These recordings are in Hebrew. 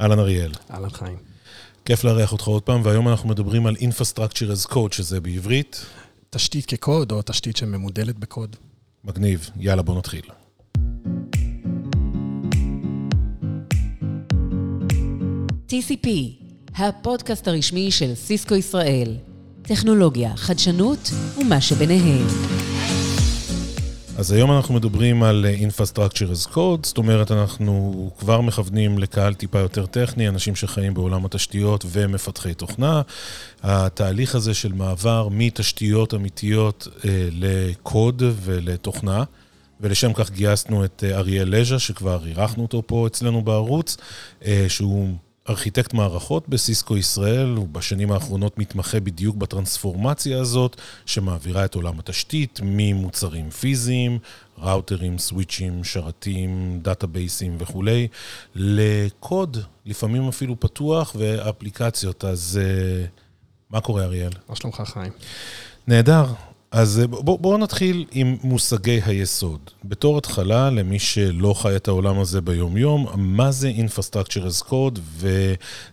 אהלן אריאל. אהלן חיים. כיף לארח אותך עוד פעם, והיום אנחנו מדברים על Infrastructure as Code, שזה בעברית. תשתית כקוד, או תשתית שממודלת בקוד. מגניב, יאללה בוא נתחיל. TCP, הפודקאסט הרשמי של סיסקו ישראל. טכנולוגיה, חדשנות ומה שביניהם. אז היום אנחנו מדברים על אה, Infrastructure as Code, זאת אומרת, אנחנו כבר מכוונים לקהל טיפה יותר טכני, אנשים שחיים בעולם התשתיות ומפתחי תוכנה. התהליך הזה של מעבר מתשתיות אמיתיות אה, לקוד ולתוכנה, ולשם כך גייסנו את אה, אריאל לז'ה, שכבר אירחנו אותו פה אצלנו בערוץ, אה, שהוא... ארכיטקט מערכות בסיסקו ישראל, הוא בשנים האחרונות מתמחה בדיוק בטרנספורמציה הזאת, שמעבירה את עולם התשתית ממוצרים פיזיים, ראוטרים, סוויצ'ים, שרתים, דאטאבייסים וכולי, לקוד, לפעמים אפילו פתוח, ואפליקציות. אז uh, מה קורה, אריאל? מה שלומך, חיים? נהדר. אז בואו בוא נתחיל עם מושגי היסוד. בתור התחלה, למי שלא חי את העולם הזה ביום-יום, מה זה Infrastructure as Code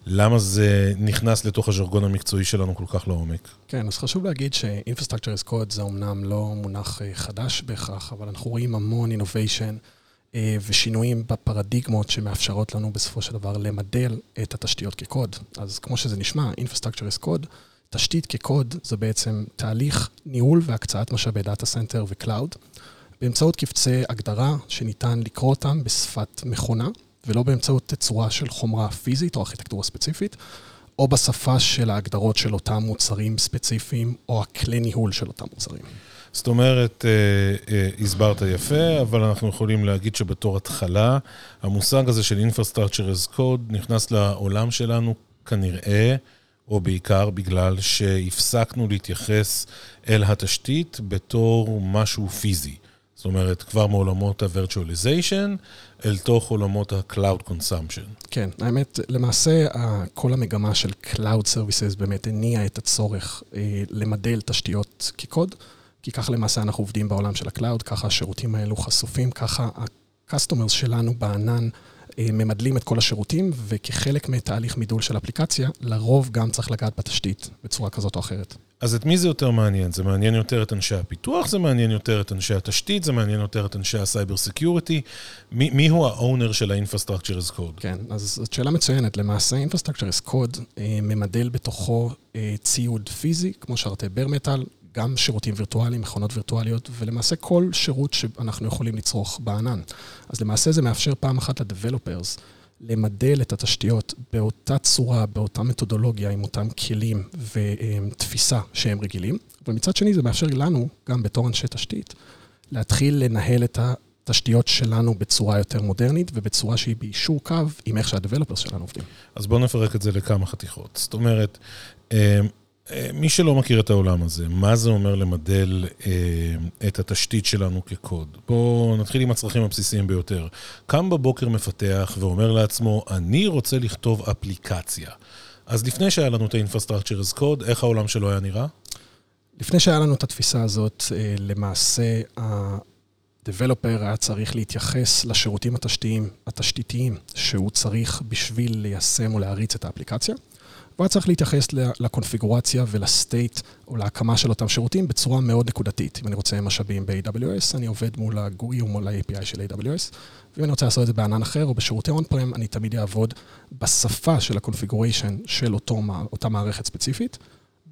ולמה זה נכנס לתוך הז'רגון המקצועי שלנו כל כך לעומק? כן, אז חשוב להגיד ש-Infrastructure as Code זה אומנם לא מונח אה, חדש בהכרח, אבל אנחנו רואים המון innovation אה, ושינויים בפרדיגמות שמאפשרות לנו בסופו של דבר למדל את התשתיות כקוד. אז כמו שזה נשמע, Infrastructure as Code, תשתית כקוד זה בעצם תהליך ניהול והקצאת משאבי data center ו-cloud, באמצעות קבצי הגדרה שניתן לקרוא אותם בשפת מכונה, ולא באמצעות תצורה של חומרה פיזית או ארכיטקטורה ספציפית, או בשפה של ההגדרות של אותם מוצרים ספציפיים, או הכלי ניהול של אותם מוצרים. זאת אומרת, אה, אה, הסברת יפה, אבל אנחנו יכולים להגיד שבתור התחלה, המושג הזה של Infrastructure as Code נכנס לעולם שלנו כנראה או בעיקר בגלל שהפסקנו להתייחס אל התשתית בתור משהו פיזי. זאת אומרת, כבר מעולמות ה-virtualization אל תוך עולמות ה-cloud consumption. כן, האמת, למעשה, כל המגמה של Cloud Services באמת הניעה את הצורך אה, למדל תשתיות כקוד, כי ככה למעשה אנחנו עובדים בעולם של ה-Cloud, ככה השירותים האלו חשופים, ככה ה-customers שלנו בענן ממדלים את כל השירותים, וכחלק מתהליך מידול של אפליקציה, לרוב גם צריך לגעת בתשתית בצורה כזאת או אחרת. אז את מי זה יותר מעניין? זה מעניין יותר את אנשי הפיתוח, זה מעניין יותר את אנשי התשתית, זה מעניין יותר את אנשי ה-cyber security. מי, מי הוא ה-owner של ה-Infrastructure as Code? כן, אז זאת שאלה מצוינת. למעשה, Infrastructure as Code אה, ממדל בתוכו אה, ציוד פיזי, כמו שרתי bare metal, גם שירותים וירטואליים, מכונות וירטואליות, ולמעשה כל שירות שאנחנו יכולים לצרוך בענן. אז למעשה זה מאפשר פעם אחת לדבלופרס למדל את התשתיות באותה צורה, באותה מתודולוגיה, עם אותם כלים ותפיסה שהם רגילים, ומצד שני זה מאפשר לנו, גם בתור אנשי תשתית, להתחיל לנהל את התשתיות שלנו בצורה יותר מודרנית ובצורה שהיא ביישור קו עם איך שהדבלופרס שלנו עובדים. אז בואו נפרק את זה לכמה חתיכות. זאת אומרת, אה, מי שלא מכיר את העולם הזה, מה זה אומר למדל אה, את התשתית שלנו כקוד? בואו נתחיל עם הצרכים הבסיסיים ביותר. קם בבוקר מפתח ואומר לעצמו, אני רוצה לכתוב אפליקציה. אז לפני שהיה לנו את ה-Infrastructure as Code, איך העולם שלו היה נראה? לפני שהיה לנו את התפיסה הזאת, אה, למעשה ה-Developer היה צריך להתייחס לשירותים התשתיים, התשתיתיים שהוא צריך בשביל ליישם או להריץ את האפליקציה. והוא היה צריך להתייחס לקונפיגורציה ול-state או להקמה של אותם שירותים בצורה מאוד נקודתית. אם אני רוצה משאבים ב-AWS, אני עובד מול ה-GUI או מול ה-API של AWS, ואם אני רוצה לעשות את זה בענן אחר או בשירותי on-prem, אני תמיד אעבוד בשפה של ה-configuration של אותו, אותה מערכת ספציפית.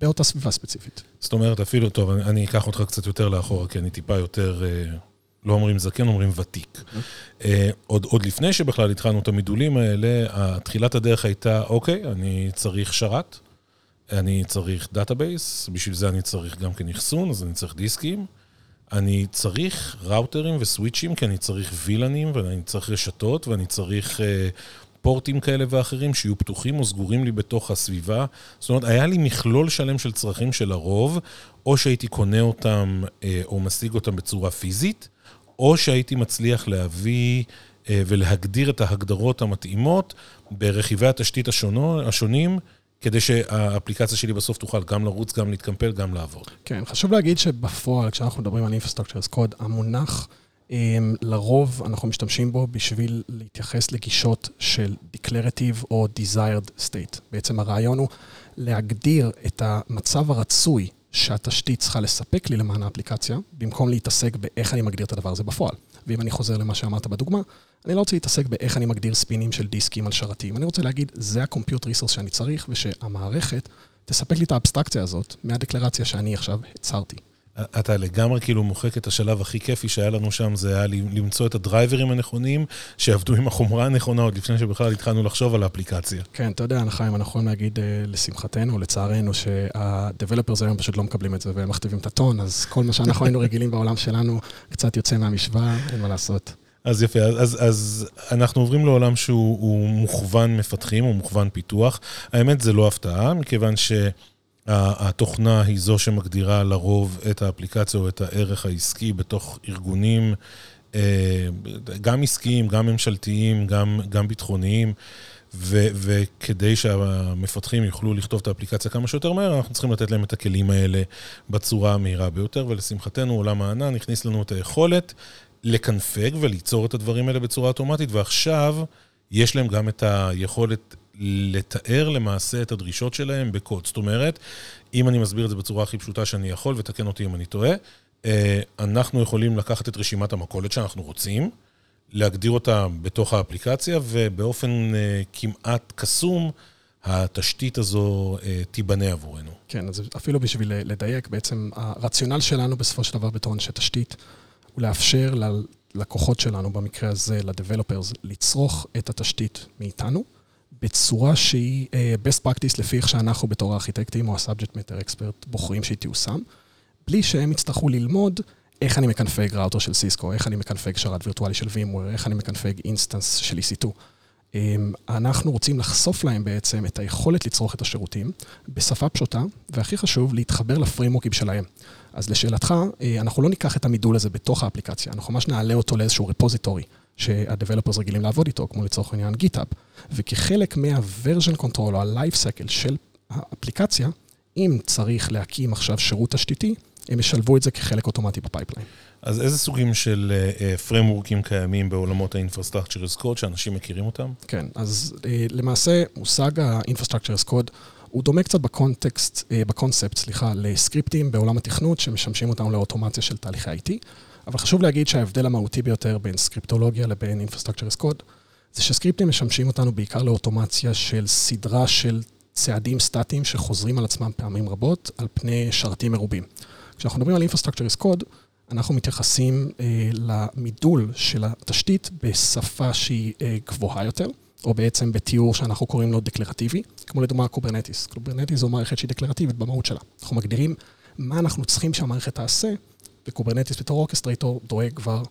באותה סביבה ספציפית. זאת אומרת, אפילו, טוב, אני, אני אקח אותך קצת יותר לאחורה, כי אני טיפה יותר... אה... לא אומרים זקן, אומרים ותיק. אה, עוד, עוד לפני שבכלל התחלנו את המידולים האלה, תחילת הדרך הייתה, אוקיי, אני צריך שרת, אני צריך database, בשביל זה אני צריך גם כן אחסון, אז אני צריך דיסקים. אני צריך ראוטרים וסוויצ'ים, כי אני צריך VLAN ים, ואני צריך רשתות, ואני צריך אה, פורטים כאלה ואחרים שיהיו פתוחים או סגורים לי בתוך הסביבה. זאת אומרת, היה לי מכלול שלם של צרכים של הרוב, או שהייתי קונה אותם אה, או משיג אותם בצורה פיזית, או שהייתי מצליח להביא אה, ולהגדיר את ההגדרות המתאימות ברכיבי התשתית השונו, השונים, כדי שהאפליקציה שלי בסוף תוכל גם לרוץ, גם להתקמפל, גם לעבוד. כן, חשוב להגיד שבפועל, כשאנחנו מדברים על Infrastructure as Code, המונח לרוב אנחנו משתמשים בו בשביל להתייחס לגישות של Declarative או Desired State. בעצם הרעיון הוא להגדיר את המצב הרצוי שהתשתית צריכה לספק לי למען האפליקציה, במקום להתעסק באיך אני מגדיר את הדבר הזה בפועל. ואם אני חוזר למה שאמרת בדוגמה, אני לא רוצה להתעסק באיך אני מגדיר ספינים של דיסקים על שרתים. אני רוצה להגיד, זה ה-compute resource שאני צריך, ושהמערכת תספק לי את האבסטרקציה הזאת מהדקלרציה שאני עכשיו הצהרתי. אתה לגמרי כאילו מוחק את השלב הכי כיפי שהיה לנו שם, זה היה למצוא את הדרייברים הנכונים, שיעבדו עם החומרה הנכונה עוד לפני שבכלל התחלנו לחשוב על האפליקציה. כן, אתה יודע, חיים, אנחנו יכולים להגיד לשמחתנו, לצערנו, שה-Developers היום פשוט לא מקבלים את זה והם מכתיבים את הטון, אז כל מה שאנחנו היינו רגילים בעולם שלנו קצת יוצא מהמשוואה, אין מה לעשות. אז יפה, אז, אז אנחנו עוברים לעולם שהוא מוכוון מפתחים, הוא מוכוון פיתוח. האמת, זה לא הפתעה, מכיוון ש... התוכנה היא זו שמגדירה לרוב את האפליקציה או את הערך העסקי בתוך ארגונים, אה, גם עסקיים, גם ממשלתיים, גם, גם ביטחוניים, ו, וכדי שהמפתחים יוכלו לכתוב את האפליקציה כמה שיותר מהר, אנחנו צריכים לתת להם את הכלים האלה בצורה המהירה ביותר, ולשמחתנו עולם הענן הכניס לנו את היכולת לקנפג וליצור את הדברים האלה בצורה אוטומטית, ועכשיו יש להם גם את היכולת לתאר למעשה את הדרישות שלהם בקוד. זאת אומרת, אם אני מסביר את זה בצורה הכי פשוטה שאני יכול, ותקן אותי אם אני טועה, אה, אנחנו יכולים לקחת את רשימת המכולת שאנחנו רוצים, להגדיר אותה בתוך האפליקציה, ובאופן אה, כמעט קסום, התשתית הזו אה, תיבנה עבורנו. כן, אז אפילו בשביל לדייק, בעצם הרציונל שלנו בסופו של דבר בתור אנשי תשתית, הוא לאפשר ללקוחות שלנו, במקרה הזה, ל-Developers, לצרוך את התשתית מאיתנו. בצורה שהיא אה, best practice לפי איך שאנחנו בתור הארכיטקטים או ה-subject matter expert בוחרים שהיא תיושם, בלי שהם יצטרכו ללמוד איך אני מקנפג ראוטר של סיסקו, איך אני מקנפג שרת וירטואלי של VMware, איך אני מקנפג instance של EC2. אמ, אנחנו רוצים לחשוף להם בעצם את היכולת לצרוך את השירותים בשפה פשוטה, והכי חשוב, להתחבר ל-framework ים שלהם. אז לשאלתך, אה, אנחנו לא ניקח את המידול הזה בתוך האפליקציה, אנחנו ממש נעלה אותו לאיזשהו repository. שה-Developers רגילים לעבוד איתו, כמו לצורך העניין GitHub. וכחלק מה-version control או ה-life cycle של האפליקציה, אם צריך להקים עכשיו שירות תשתיתי, הם ישלבו את זה כחלק אוטומטי ב-pipeline. אז איזה סוגים של אה, framework ים קיימים בעולמות ה-infrastructure as code שאנשים מכירים אותם? כן, אז uh, למעשה מושג ה-infrastructure as code הוא דומה קצת בקונטקסט, uh, בקונספט, סליחה, לסקריפטים בעולם התכנות שמשמשים אותנו לאוטומציה של תהליכי IT. אבל חשוב להגיד שההבדל המהותי ביותר בין סקריפטולוגיה לבין Infrastructure as Code, זה שסקריפטים משמשים אותנו בעיקר לאוטומציה של סדרה של צעדים סטטיים שחוזרים על עצמם פעמים רבות על פני שרתים מרובים. כשאנחנו מדברים על Infrastructure as Code, אנחנו מתייחסים אה, למידול של התשתית בשפה שהיא אה, גבוהה יותר, או בעצם בתיאור שאנחנו קוראים לו דקלרטיבי, כמו לדוגמה Kubernetes. Kubernetes זו מערכת שהיא דקלרטיבית במהות שלה. אנחנו מגדירים מה אנחנו צריכים שהמערכת תעשה ו-Kubernetes בתור orchestrator דואג כבר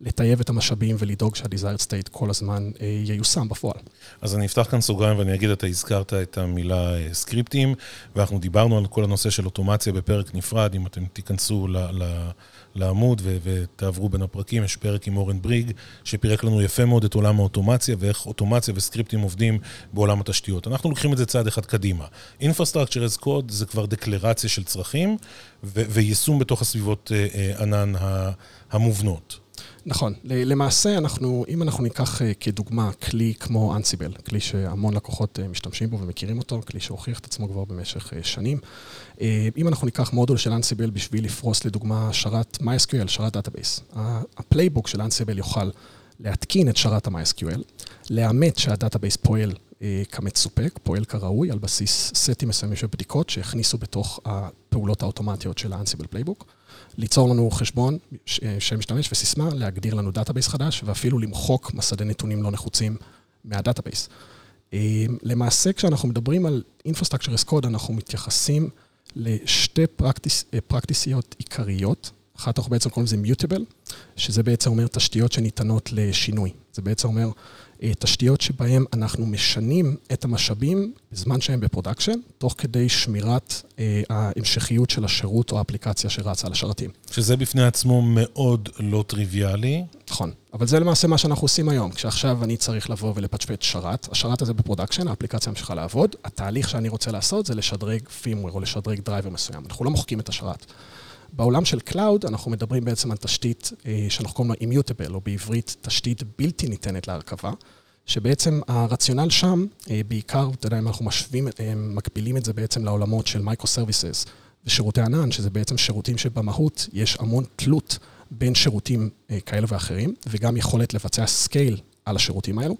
לטייב את המשאבים ולדאוג שה-desired state כל הזמן אה, ייושם בפועל. אז אני אפתח כאן סוגריים ואני אגיד, אתה הזכרת את המילה אה, סקריפטים, ואנחנו דיברנו על כל הנושא של אוטומציה בפרק נפרד, אם אתם תיכנסו ל... ל לעמוד ו- ותעברו בין הפרקים, יש פרק עם אורן בריג, שפירק לנו יפה מאוד את עולם האוטומציה ואיך אוטומציה וסקריפטים עובדים בעולם התשתיות. אנחנו לוקחים את זה צעד אחד קדימה. Infrastructure as Code זה כבר דקלרציה של צרכים ו- ויישום בתוך הסביבות אה, אה, ענן המובנות. נכון. למעשה, אנחנו, אם אנחנו ניקח אה, כדוגמה כלי כמו Ansible, כלי שהמון לקוחות אה, משתמשים בו ומכירים אותו, כלי שהוכיח את עצמו כבר במשך אה, שנים, אם אנחנו ניקח מודול של Ansible בשביל לפרוס לדוגמה שרת MySQL, שרת database, הפלייבוק של אנסיבל יוכל להתקין את שרת ה-MySQL, לאמת שה-database פועל כמצופה, פועל כראוי, על בסיס סטים מסוימים של בדיקות שהכניסו בתוך הפעולות האוטומטיות של האנסיבל פלייבוק. ליצור לנו חשבון של משתמש וסיסמה, להגדיר לנו database חדש, ואפילו למחוק מסדי נתונים לא נחוצים מה-database. אה, למעשה, כשאנחנו מדברים על Infrastructure as Code, אנחנו מתייחסים לשתי practice, אה, פרקטיסיות עיקריות. אחת אנחנו בעצם קוראים לזה Mutable, שזה בעצם אומר תשתיות שניתנות לשינוי. זה בעצם אומר אה, תשתיות שבהן אנחנו משנים את המשאבים בזמן שהם ב-production, תוך כדי שמירת אה, ההמשכיות של השירות או האפליקציה שרצה על השרתים. שזה בפני עצמו מאוד לא טריוויאלי. נכון, אבל זה למעשה מה שאנחנו עושים היום. כשעכשיו אני צריך לבוא ולפצ'פצ' שרת, השרת הזה ב-production, האפליקציה ממשיכה לעבוד, התהליך שאני רוצה לעשות זה לשדרג firmware או לשדרג driver מסוים. אנחנו לא מוחקים את השרת. בעולם של Cloud אנחנו מדברים בעצם על תשתית אה, שאנחנו קוראים לה Immutable, או בעברית תשתית בלתי ניתנת להרכבה, שבעצם הרציונל שם, אה, בעיקר, אתה יודע, אם אנחנו משווים, אה, מקבילים את זה בעצם לעולמות של Microservices ושירותי ענן, שזה בעצם שירותים שבמהות יש המון תלות בין שירותים כאלה ואחרים, וגם יכולת לבצע scale על השירותים האלו.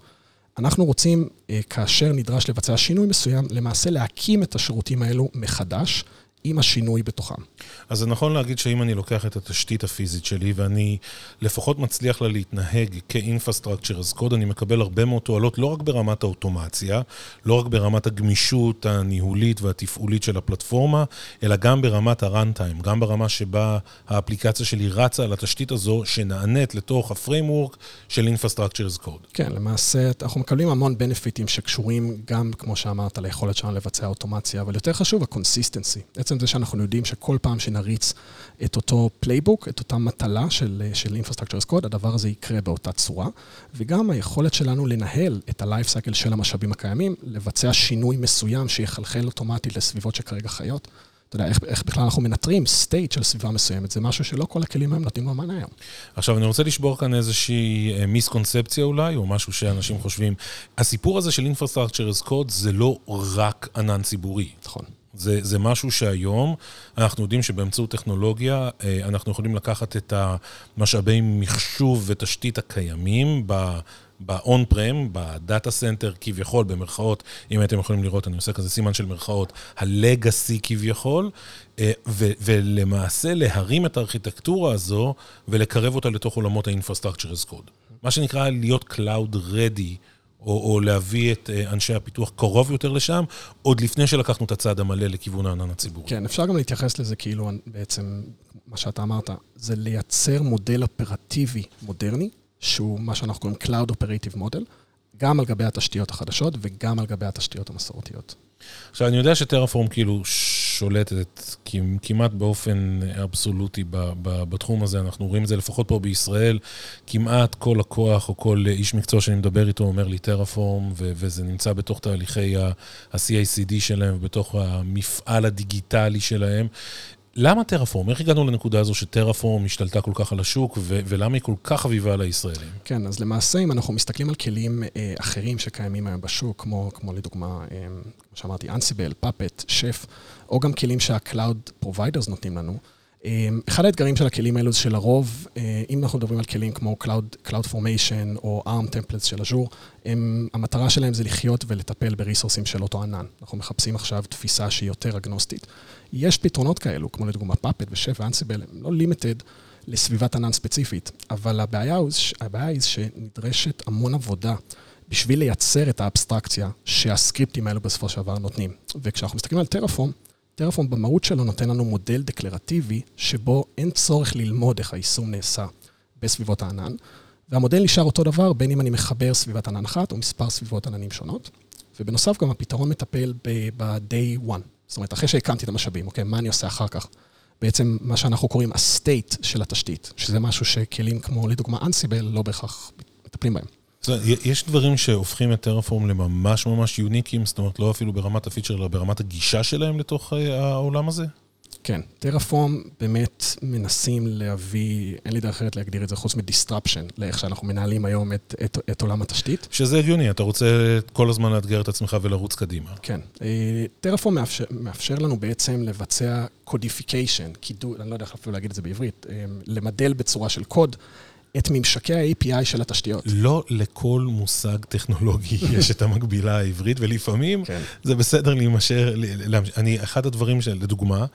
אנחנו רוצים, כאשר נדרש לבצע שינוי מסוים, למעשה להקים את השירותים האלו מחדש. עם השינוי בתוכם. אז זה נכון להגיד שאם אני לוקח את התשתית הפיזית שלי ואני לפחות מצליח לה להתנהג כ-infrastructure as code, אני מקבל הרבה מאוד תועלות לא רק ברמת האוטומציה, לא רק ברמת הגמישות הניהולית והתפעולית של הפלטפורמה, אלא גם ברמת ה-runtime, גם ברמה שבה האפליקציה שלי רצה על התשתית הזו, שנענית לתוך ה-framework של infrastructure as code. כן, למעשה אנחנו מקבלים המון בנפיטים שקשורים גם, כמו שאמרת, ליכולת שלנו לבצע אוטומציה, אבל יותר חשוב, ה-consistency. בעצם זה שאנחנו יודעים שכל פעם שנריץ את אותו playbook, את אותה מטלה של, של Infrastructure as Code, הדבר הזה יקרה באותה צורה, וגם היכולת שלנו לנהל את ה-life cycle של המשאבים הקיימים, לבצע שינוי מסוים שיחלחל אוטומטית לסביבות שכרגע חיות. אתה יודע, איך, איך בכלל אנחנו מנטרים state של סביבה מסוימת, זה משהו שלא כל הכלים היום נותנים לו מענה היום. עכשיו, אני רוצה לשבור כאן איזושהי misconception אולי, או משהו שאנשים חושבים. הסיפור הזה של Infrastructure as Code זה לא רק ענן ציבורי. נכון. זה, זה משהו שהיום אנחנו יודעים שבאמצעות טכנולוגיה אה, אנחנו יכולים לקחת את המשאבי מחשוב ותשתית הקיימים ב-on-prem, ב-data center כביכול, במרכאות, אם הייתם יכולים לראות, אני עושה כזה סימן של מרכאות, ה-legacy כביכול, אה, ו- ולמעשה להרים את הארכיטקטורה הזו ולקרב אותה לתוך עולמות ה-infrastructure as code. מה שנקרא להיות Cloud Ready. או, או להביא את אה, אנשי הפיתוח קרוב יותר לשם, עוד לפני שלקחנו את הצעד המלא לכיוון הענן הציבורי. כן, אפשר גם להתייחס לזה כאילו בעצם, מה שאתה אמרת, זה לייצר מודל אופרטיבי מודרני, שהוא מה שאנחנו קוראים Cloud Operative Model, גם על גבי התשתיות החדשות וגם על גבי התשתיות המסורתיות. עכשיו, אני יודע שטרפורם כאילו שולטת כמעט באופן אבסולוטי בתחום הזה, אנחנו רואים את זה לפחות פה בישראל, כמעט כל לקוח או כל איש מקצוע שאני מדבר איתו אומר לי טרפורם, וזה נמצא בתוך תהליכי ה-CICD שלהם, בתוך המפעל הדיגיטלי שלהם. למה טרפורם? איך הגענו לנקודה הזו שטרפורם השתלטה כל כך על השוק, ו- ולמה היא כל כך חביבה לישראלים? כן, אז למעשה, אם אנחנו מסתכלים על כלים אה, אחרים שקיימים היום בשוק, כמו, כמו לדוגמה, אה, כמו שאמרתי, אנסיבל, פאפט, שף, או גם כלים שה-Cloud Providers נותנים לנו, אחד האתגרים של הכלים האלו זה שלרוב, אה, אם אנחנו מדברים על כלים כמו Cloud, Cloud Formation או ARM Templates של אג'ור, המטרה שלהם זה לחיות ולטפל בריסורסים של אותו ענן. אנחנו מחפשים עכשיו תפיסה שהיא יותר אגנוסטית. יש פתרונות כאלו, כמו לדוגמה פאפט ושף ואנסיבל, הם לא לימיטד לסביבת ענן ספציפית, אבל הבעיה, הבעיה היא שנדרשת המון עבודה בשביל לייצר את האבסטרקציה שהסקריפטים האלו בסופו של דבר נותנים. וכשאנחנו מסתכלים על טרפורם, טרפורם במהות שלו נותן לנו מודל דקלרטיבי, שבו אין צורך ללמוד איך היישום נעשה בסביבות הענן, והמודל נשאר אותו דבר בין אם אני מחבר סביבת ענן אחת או מספר סביבות עננים שונות. ובנוסף גם הפתרון מטפל ב-day one. זאת אומרת, אחרי שהקמתי את המשאבים, אוקיי, מה אני עושה אחר כך? בעצם מה שאנחנו קוראים ה-state של התשתית, שזה משהו שכלים כמו לדוגמה אנסיבל לא בהכרח מטפלים בהם. יש דברים שהופכים את Terraform לממש ממש unique-ים, זאת אומרת, לא אפילו ברמת הפיצ'ר, אלא ברמת הגישה שלהם לתוך אה, העולם הזה? כן, Terraform באמת מנסים להביא, אין לי דרך אחרת להגדיר את זה חוץ מ-disruption, לאיך שאנחנו מנהלים היום את, את, את עולם התשתית. שזה הגיוני, אתה רוצה כל הזמן לאתגר את עצמך ולרוץ קדימה. כן. אה, Terraform מאפשר, מאפשר לנו בעצם לבצע codification, קידוד, אני לא יודע איך אפילו להגיד את זה בעברית, אה, למדל בצורה של קוד. את ממשקי ה-API של התשתיות. לא לכל מושג טכנולוגי יש את המקבילה העברית, ולפעמים כן. זה בסדר להימשך, אני, אחד הדברים של, לדוגמה,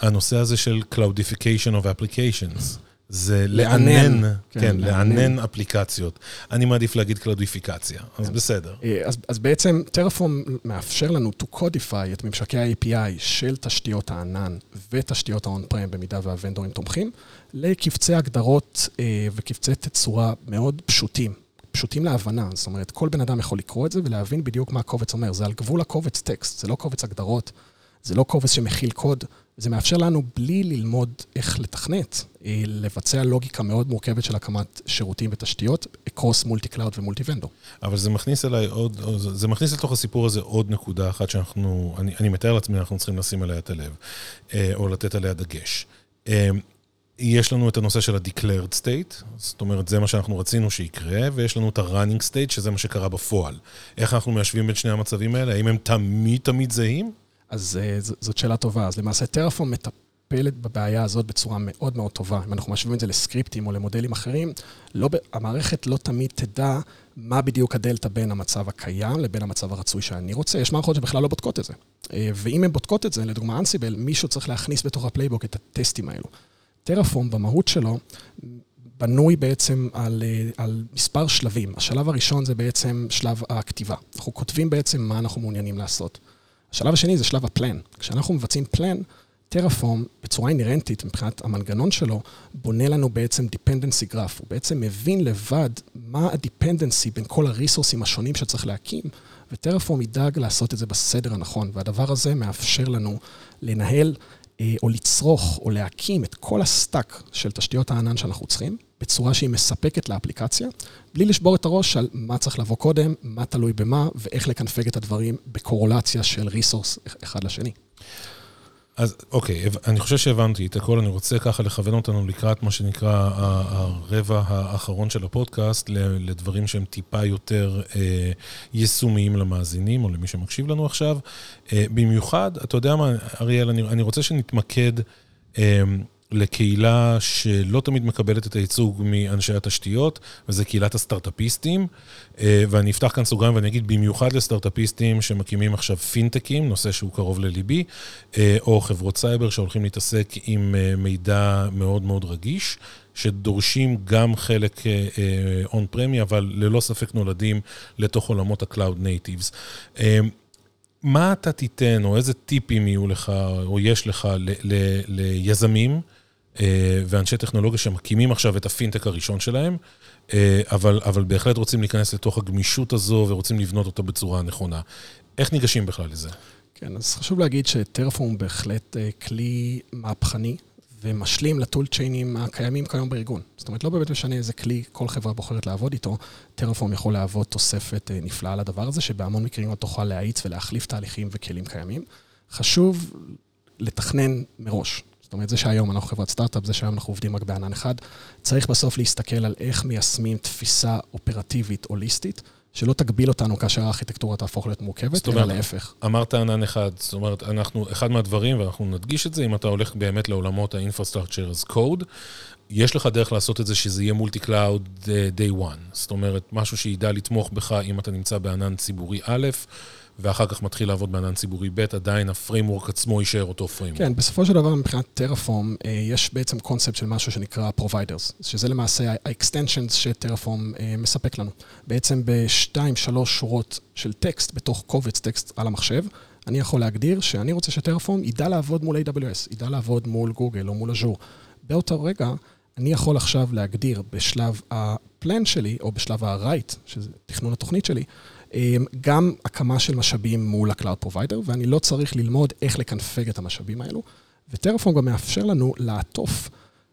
הנושא הזה של Cloudification of Applications. זה לענן, כן, כן לענן אפליקציות. אני מעדיף להגיד קלודיפיקציה, אז כן. בסדר. אה, אז, אז בעצם טרפורם מאפשר לנו to codify את ממשקי ה-API של תשתיות הענן ותשתיות ה-on-prem במידה וה-vendorים תומכים, לקבצי הגדרות אה, וקבצי תצורה מאוד פשוטים. פשוטים להבנה, זאת אומרת, כל בן אדם יכול לקרוא את זה ולהבין בדיוק מה הקובץ אומר. זה על גבול הקובץ טקסט, זה לא קובץ הגדרות, זה לא קובץ שמכיל קוד, זה מאפשר לנו, בלי ללמוד איך לתכנת, אה, לבצע לוגיקה מאוד מורכבת של הקמת שירותים ותשתיות, across multi-cloud ו-multi-vendor. אבל זה מכניס אליי עוד, זה מכניס לתוך הסיפור הזה עוד נקודה אחת שאנחנו, אני, אני מתאר לעצמי, אנחנו צריכים לשים עליה את הלב, אה, או לתת עליה דגש. יש לנו את הנושא של ה-declared state, זאת אומרת, זה מה שאנחנו רצינו שיקרה, ויש לנו את ה-running state, שזה מה שקרה בפועל. איך אנחנו מיישבים בין שני המצבים האלה? האם הם תמיד תמיד זהים? אז זאת שאלה טובה. אז למעשה טרפורם מטפלת בבעיה הזאת בצורה מאוד מאוד טובה. אם אנחנו משווים את זה לסקריפטים או למודלים אחרים, לא, המערכת לא תמיד תדע מה בדיוק הדלתא בין המצב הקיים לבין המצב הרצוי שאני רוצה. יש מערכות שבכלל לא בודקות את זה. ואם הן בודקות את זה, לדוגמה Ansible, מישהו צריך להכניס בתוך ה-playbook את הטסטים האלו. Terraform במהות שלו בנוי בעצם על, על מספר שלבים. השלב הראשון זה בעצם שלב הכתיבה. אנחנו כותבים בעצם מה אנחנו מעוניינים לעשות. השלב השני זה שלב ה-plan. כשאנחנו מבצעים plan, Terraform בצורה inherent-ית מבחינת המנגנון שלו, בונה לנו בעצם dependency graph. הוא בעצם מבין לבד מה ה-dependency בין כל ה-resourceים השונים שצריך להקים, ו-Terraform ידאג לעשות את זה בסדר הנכון. והדבר הזה מאפשר לנו לנהל אה, או לצרוך או להקים את כל ה-stack של תשתיות הענן שאנחנו צריכים, בצורה שהיא מספקת לאפליקציה, בלי לשבור את הראש על מה צריך לבוא קודם, מה תלוי במה, ואיך לקנפג את הדברים בקורולציה של resource אחד לשני. אז אוקיי, אני חושב שהבנתי את הכל, אני רוצה ככה לכוון אותנו לקראת מה שנקרא הרבע האחרון של הפודקאסט, לדברים שהם טיפה יותר אה, יישומיים למאזינים או למי שמקשיב לנו עכשיו. אה, במיוחד, אתה יודע מה, אריאל, אני, אני רוצה שנתמקד אה, לקהילה שלא תמיד מקבלת את הייצוג מאנשי התשתיות, וזה קהילת הסטארט-אפיסטים. אה, ואני אפתח כאן סוגריים ואני אגיד במיוחד לסטארט-אפיסטים שמקימים עכשיו פינטקים, נושא שהוא קרוב לליבי, אה, או חברות סייבר שהולכים להתעסק עם אה, מידע מאוד מאוד רגיש. שדורשים גם חלק און פרמי, אבל ללא ספק נולדים לתוך עולמות ה-Cloud Natives. מה אתה תיתן, או איזה טיפים יהיו לך, או יש לך ליזמים ואנשי טכנולוגיה שמקימים עכשיו את הפינטק הראשון שלהם, אה, אבל, אבל בהחלט רוצים להיכנס לתוך הגמישות הזו ורוצים לבנות אותה בצורה הנכונה. איך ניגשים בכלל לזה? כן, אז חשוב להגיד שטרפורם בהחלט אה, כלי מהפכני ומשלים לטול צ'יינים הקיימים כיום בארגון. זאת אומרת, לא באמת משנה איזה כלי כל חברה בוחרת לעבוד איתו, טרפורם יכול להוות תוספת אה, נפלאה לדבר הזה, שבהמון מקרים אתה תוכל להאיץ ולהחליף תהליכים וכלים קיימים. חשוב לתכנן מראש. זאת אומרת, זה שהיום אנחנו חברת סטארט-אפ, זה שהיום אנחנו עובדים רק בענן אחד, צריך בסוף להסתכל על איך מיישמים תפיסה אופרטיבית הוליסטית, שלא תגביל אותנו כאשר הארכיטקטורה תהפוך להיות מורכבת, אלא להפך. אמרת ענן אחד, זאת אומרת, אנחנו, אחד מהדברים, ואנחנו נדגיש את זה, אם אתה הולך באמת לעולמות ה-infrastructure as code, יש לך דרך לעשות את זה שזה יהיה multi-cloud day one. זאת אומרת, משהו שידע לתמוך בך אם אתה נמצא בענן ציבורי א', ואחר כך מתחיל לעבוד בענן ציבורי ב', עדיין ה-framework עצמו יישאר אותו framework. כן, בסופו של דבר מבחינת Terraform, אה, יש בעצם קונספט של משהו שנקרא Providers, שזה למעשה ה-extensions ש-Terraform אה, מספק לנו. בעצם בשתיים, שלוש שורות של טקסט, בתוך קובץ טקסט על המחשב, אני יכול להגדיר שאני רוצה שטרפורם ידע לעבוד מול AWS, ידע לעבוד מול גוגל או מול אג'ור. באותו רגע, אני יכול עכשיו להגדיר בשלב הפלן שלי, או בשלב ה-write, שזה תכנון התוכנית שלי, גם הקמה של משאבים מול ה-Cloud Provider, ואני לא צריך ללמוד איך לקנפג את המשאבים האלו. וטרפון גם מאפשר לנו לעטוף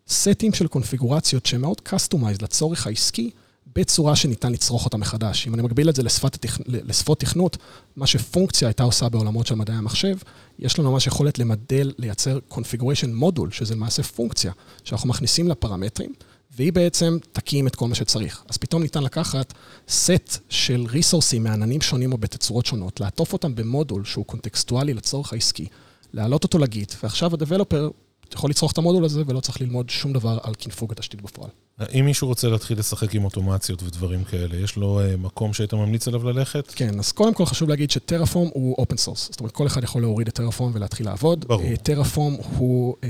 סטים של קונפיגורציות שהן מאוד customized לצורך העסקי, בצורה שניתן לצרוך אותה מחדש. אם אני מגביל את זה לשפת התכ... לשפות תכנות, מה שפונקציה הייתה עושה בעולמות של מדעי המחשב, יש לנו ממש יכולת למדל, לייצר configuration module, שזה למעשה פונקציה, שאנחנו מכניסים לפרמטרים. והיא בעצם תקים את כל מה שצריך. אז פתאום ניתן לקחת סט של ריסורסים מעננים שונים או בתצורות שונות, לעטוף אותם במודול שהוא קונטקסטואלי לצורך העסקי, להעלות אותו ל-Git, ועכשיו ה-developer יכול לצרוך את המודול הזה ולא צריך ללמוד שום דבר על קינפוג התשתית בפועל. אם מישהו רוצה להתחיל לשחק עם אוטומציות ודברים כאלה, יש לו אה, מקום שהיית ממליץ עליו ללכת? כן, אז קודם כל חשוב להגיד ש-Terraform הוא open source. זאת אומרת, כל אחד יכול להוריד את Terraform ולהתחיל לעבוד. ברור. Terraform אה, הוא אה,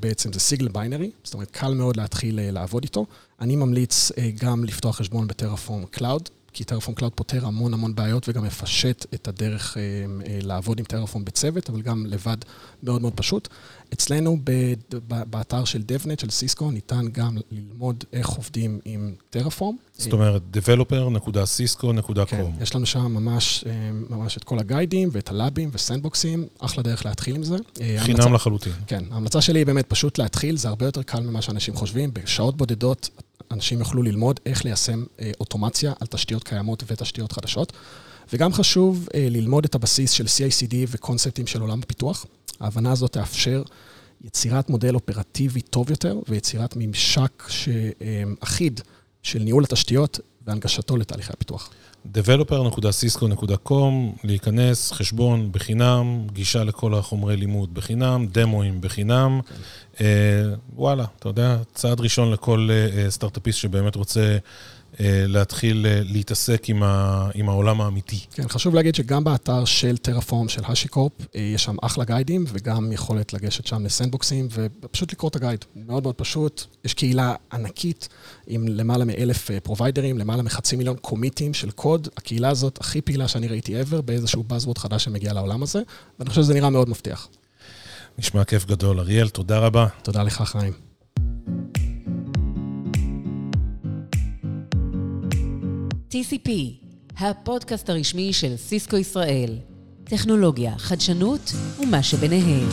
בעצם, זה single binary, זאת אומרת, קל מאוד להתחיל לעבוד איתו. אני ממליץ גם לפתוח חשבון ב-Terraform Cloud. כי Terraform Cloud פותר המון המון בעיות וגם מפשט את הדרך אה, אה, לעבוד עם Terraform בצוות, אבל גם לבד מאוד מאוד פשוט. אצלנו באתר של DevNet, של סיסקו, ניתן גם ללמוד איך עובדים עם טרפורם. זאת אומרת, developer.cisco.com. כן, יש לנו שם ממש, אה, ממש את כל הגיידים ואת הלאבים וסנדבוקסים, אחלה דרך להתחיל עם זה. חינם לחלוטין. כן, ההמלצה שלי היא באמת פשוט להתחיל, זה הרבה יותר קל ממה שאנשים חושבים. בשעות בודדות אנשים יוכלו ללמוד איך ליישם אה, אוטומציה על תשתיות קיימות ותשתיות חדשות. וגם חשוב אה, ללמוד את הבסיס של CICD וקונספטים של עולם הפיתוח. ההבנה הזאת תאפשר יצירת מודל אופרטיבי טוב יותר ויצירת ממשק אחיד של ניהול התשתיות והנגשתו לתהליכי הפיתוח. developer.cisco.com, להיכנס, חשבון בחינם, גישה לכל החומרי לימוד בחינם, דמוים בחינם. אה, וואלה, אתה יודע, צעד ראשון לכל אה, סטארט-אפיסט שבאמת רוצה אה, להתחיל אה, להתעסק עם, ה, עם העולם האמיתי. כן, חשוב להגיד שגם באתר של טרפורם, של השיקורפ, אה, יש שם אחלה גיידים, וגם יכולת לגשת שם לסנדבוקסים, ופשוט לקרוא את הגייד. מאוד מאוד פשוט. יש קהילה ענקית עם למעלה מאלף פרוביידרים, למעלה מחצי מיליון קומיטים של קוד. הקהילה הזאת הכי פעילה שאני ראיתי ever, באיזשהו buzzword חדש שמגיע לעולם הזה, ואני חושב שזה נראה מאוד מבטיח. נשמע כיף גדול. אריאל, תודה רבה. תודה לך, חיים. TCP, הפודקאסט הרשמי של סיסקו ישראל. טכנולוגיה, חדשנות ומה שביניהם.